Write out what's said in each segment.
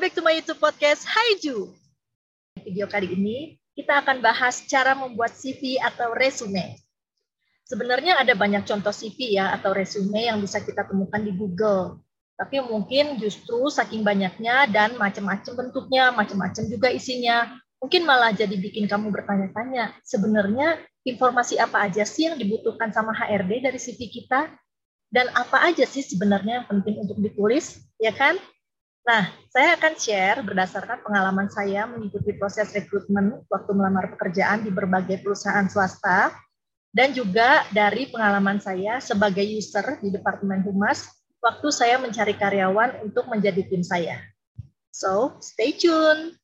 welcome back to my YouTube podcast Haiju. Video kali ini kita akan bahas cara membuat CV atau resume. Sebenarnya ada banyak contoh CV ya atau resume yang bisa kita temukan di Google. Tapi mungkin justru saking banyaknya dan macam-macam bentuknya, macam-macam juga isinya, mungkin malah jadi bikin kamu bertanya-tanya, sebenarnya informasi apa aja sih yang dibutuhkan sama HRD dari CV kita? Dan apa aja sih sebenarnya yang penting untuk ditulis, ya kan? Nah, saya akan share berdasarkan pengalaman saya mengikuti proses rekrutmen waktu melamar pekerjaan di berbagai perusahaan swasta, dan juga dari pengalaman saya sebagai user di Departemen Humas waktu saya mencari karyawan untuk menjadi tim saya. So, stay tune!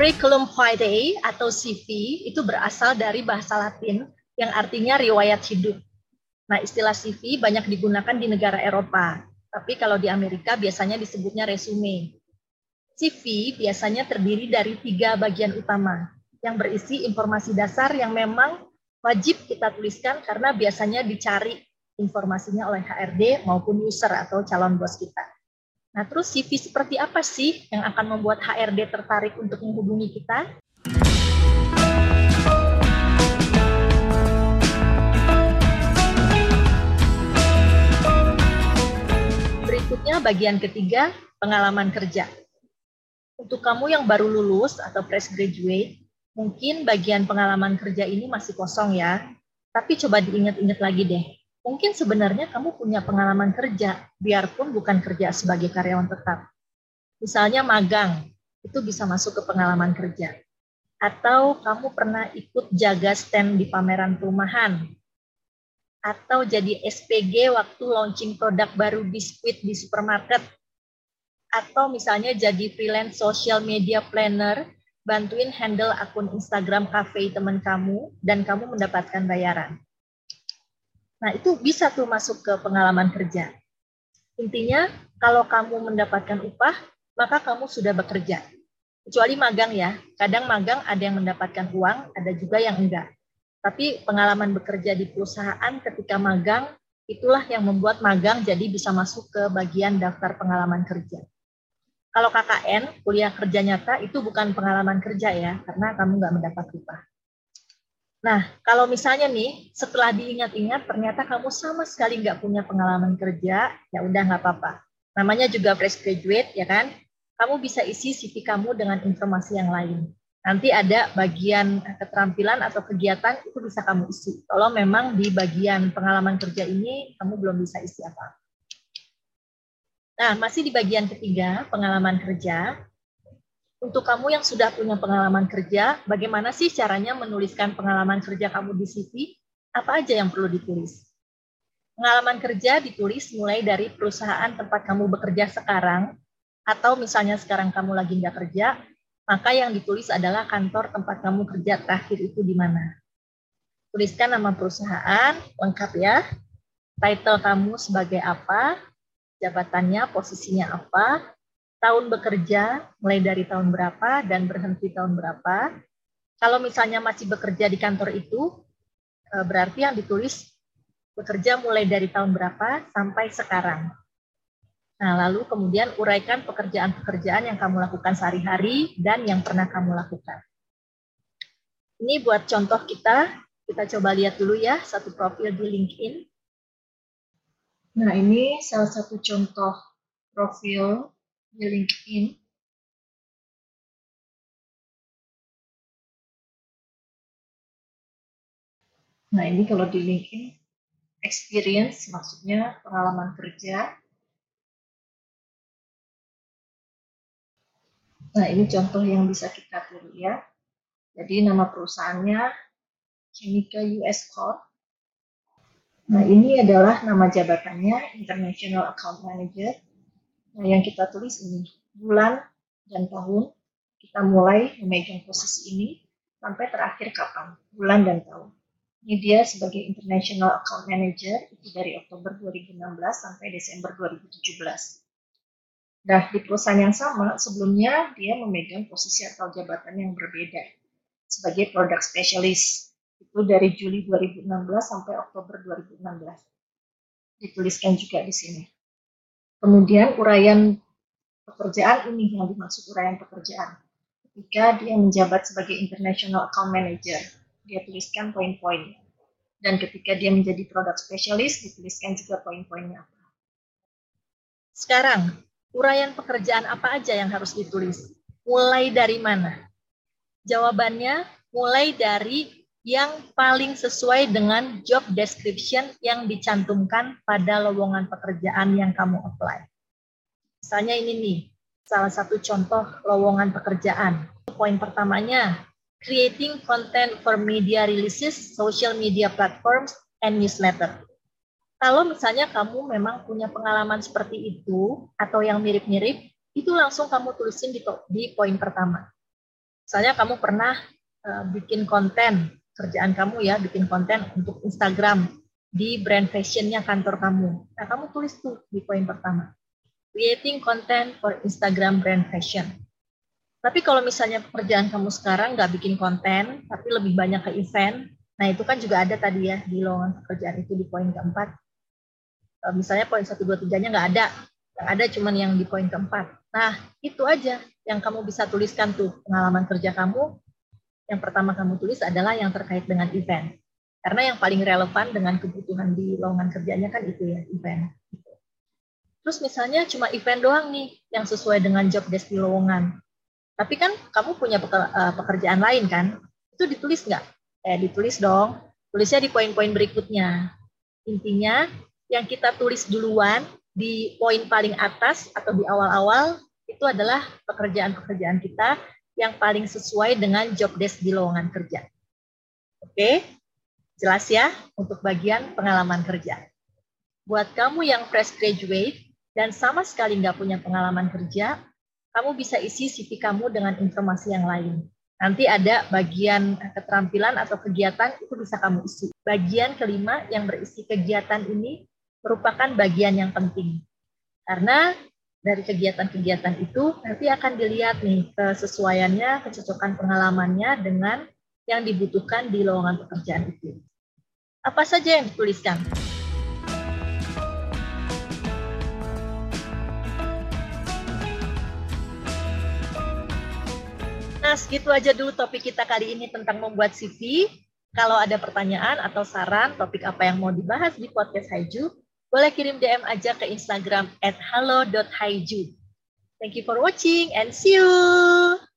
Curriculum vitae atau CV itu berasal dari bahasa Latin yang artinya riwayat hidup. Nah, istilah CV banyak digunakan di negara Eropa, tapi kalau di Amerika biasanya disebutnya resume. CV biasanya terdiri dari tiga bagian utama yang berisi informasi dasar yang memang wajib kita tuliskan karena biasanya dicari informasinya oleh HRD maupun user atau calon bos kita. Nah, terus CV seperti apa sih yang akan membuat HRD tertarik untuk menghubungi kita? Berikutnya bagian ketiga, pengalaman kerja. Untuk kamu yang baru lulus atau fresh graduate, mungkin bagian pengalaman kerja ini masih kosong ya. Tapi coba diingat-ingat lagi deh, mungkin sebenarnya kamu punya pengalaman kerja, biarpun bukan kerja sebagai karyawan tetap. Misalnya magang, itu bisa masuk ke pengalaman kerja. Atau kamu pernah ikut jaga stand di pameran perumahan. Atau jadi SPG waktu launching produk baru biskuit di supermarket. Atau misalnya jadi freelance social media planner, bantuin handle akun Instagram cafe teman kamu, dan kamu mendapatkan bayaran. Nah, itu bisa tuh masuk ke pengalaman kerja. Intinya, kalau kamu mendapatkan upah, maka kamu sudah bekerja. Kecuali magang ya, kadang magang ada yang mendapatkan uang, ada juga yang enggak. Tapi pengalaman bekerja di perusahaan ketika magang, itulah yang membuat magang jadi bisa masuk ke bagian daftar pengalaman kerja. Kalau KKN, kuliah kerja nyata, itu bukan pengalaman kerja ya, karena kamu nggak mendapat upah. Nah, kalau misalnya nih, setelah diingat-ingat ternyata kamu sama sekali nggak punya pengalaman kerja, ya udah nggak apa-apa. Namanya juga fresh graduate, ya kan? Kamu bisa isi CV kamu dengan informasi yang lain. Nanti ada bagian keterampilan atau kegiatan itu bisa kamu isi. Kalau memang di bagian pengalaman kerja ini kamu belum bisa isi apa. Nah, masih di bagian ketiga, pengalaman kerja untuk kamu yang sudah punya pengalaman kerja, bagaimana sih caranya menuliskan pengalaman kerja kamu di CV? Apa aja yang perlu ditulis? Pengalaman kerja ditulis mulai dari perusahaan tempat kamu bekerja sekarang, atau misalnya sekarang kamu lagi nggak kerja, maka yang ditulis adalah kantor tempat kamu kerja terakhir itu di mana. Tuliskan nama perusahaan, lengkap ya, title kamu sebagai apa, jabatannya, posisinya apa, tahun bekerja mulai dari tahun berapa dan berhenti tahun berapa. Kalau misalnya masih bekerja di kantor itu, eh, berarti yang ditulis bekerja mulai dari tahun berapa sampai sekarang. Nah, lalu kemudian uraikan pekerjaan-pekerjaan yang kamu lakukan sehari-hari dan yang pernah kamu lakukan. Ini buat contoh kita, kita coba lihat dulu ya satu profil di LinkedIn. Nah, ini salah satu contoh profil di LinkedIn Nah, ini kalau di LinkedIn, experience maksudnya pengalaman kerja. Nah, ini contoh yang bisa kita pilih ya. Jadi nama perusahaannya Chemica US Corp. Nah, ini adalah nama jabatannya International Account Manager. Nah, yang kita tulis ini bulan dan tahun kita mulai memegang posisi ini sampai terakhir kapan, bulan dan tahun. Ini dia sebagai International Account Manager itu dari Oktober 2016 sampai Desember 2017. Nah, di perusahaan yang sama, sebelumnya dia memegang posisi atau jabatan yang berbeda sebagai product specialist. Itu dari Juli 2016 sampai Oktober 2016. Dituliskan juga di sini. Kemudian uraian pekerjaan ini yang dimaksud uraian pekerjaan. Ketika dia menjabat sebagai International Account Manager, dia tuliskan poin-poin. Dan ketika dia menjadi product specialist, dituliskan juga poin-poinnya apa. Sekarang, uraian pekerjaan apa aja yang harus ditulis? Mulai dari mana? Jawabannya mulai dari yang paling sesuai dengan job description yang dicantumkan pada lowongan pekerjaan yang kamu apply. Misalnya ini nih, salah satu contoh lowongan pekerjaan. Poin pertamanya, creating content for media releases, social media platforms, and newsletter. Kalau misalnya kamu memang punya pengalaman seperti itu atau yang mirip-mirip, itu langsung kamu tulisin di, di poin pertama. Misalnya kamu pernah uh, bikin konten, kerjaan kamu ya bikin konten untuk Instagram di brand fashionnya kantor kamu. Nah kamu tulis tuh di poin pertama. Creating content for Instagram brand fashion. Tapi kalau misalnya pekerjaan kamu sekarang nggak bikin konten, tapi lebih banyak ke event, nah itu kan juga ada tadi ya di lowongan pekerjaan itu di poin keempat misalnya poin 1, 2, 3-nya nggak ada. Yang ada cuma yang di poin keempat. Nah, itu aja yang kamu bisa tuliskan tuh pengalaman kerja kamu. Yang pertama kamu tulis adalah yang terkait dengan event. Karena yang paling relevan dengan kebutuhan di lowongan kerjanya kan itu ya, event. Terus misalnya cuma event doang nih yang sesuai dengan job desk di lowongan. Tapi kan kamu punya eh, pekerjaan lain kan? Itu ditulis nggak? Eh, ditulis dong. Tulisnya di poin-poin berikutnya. Intinya yang kita tulis duluan di poin paling atas atau di awal-awal itu adalah pekerjaan-pekerjaan kita yang paling sesuai dengan job desk di lowongan kerja. Oke, jelas ya untuk bagian pengalaman kerja. Buat kamu yang fresh graduate dan sama sekali nggak punya pengalaman kerja, kamu bisa isi CV kamu dengan informasi yang lain. Nanti ada bagian keterampilan atau kegiatan itu bisa kamu isi. Bagian kelima yang berisi kegiatan ini merupakan bagian yang penting. Karena dari kegiatan-kegiatan itu nanti akan dilihat nih kesesuaiannya, kecocokan pengalamannya dengan yang dibutuhkan di lowongan pekerjaan itu. Apa saja yang dituliskan? Nah, segitu aja dulu topik kita kali ini tentang membuat CV. Kalau ada pertanyaan atau saran topik apa yang mau dibahas di podcast Haiju, boleh kirim DM aja ke Instagram at halo.haiju. Thank you for watching and see you!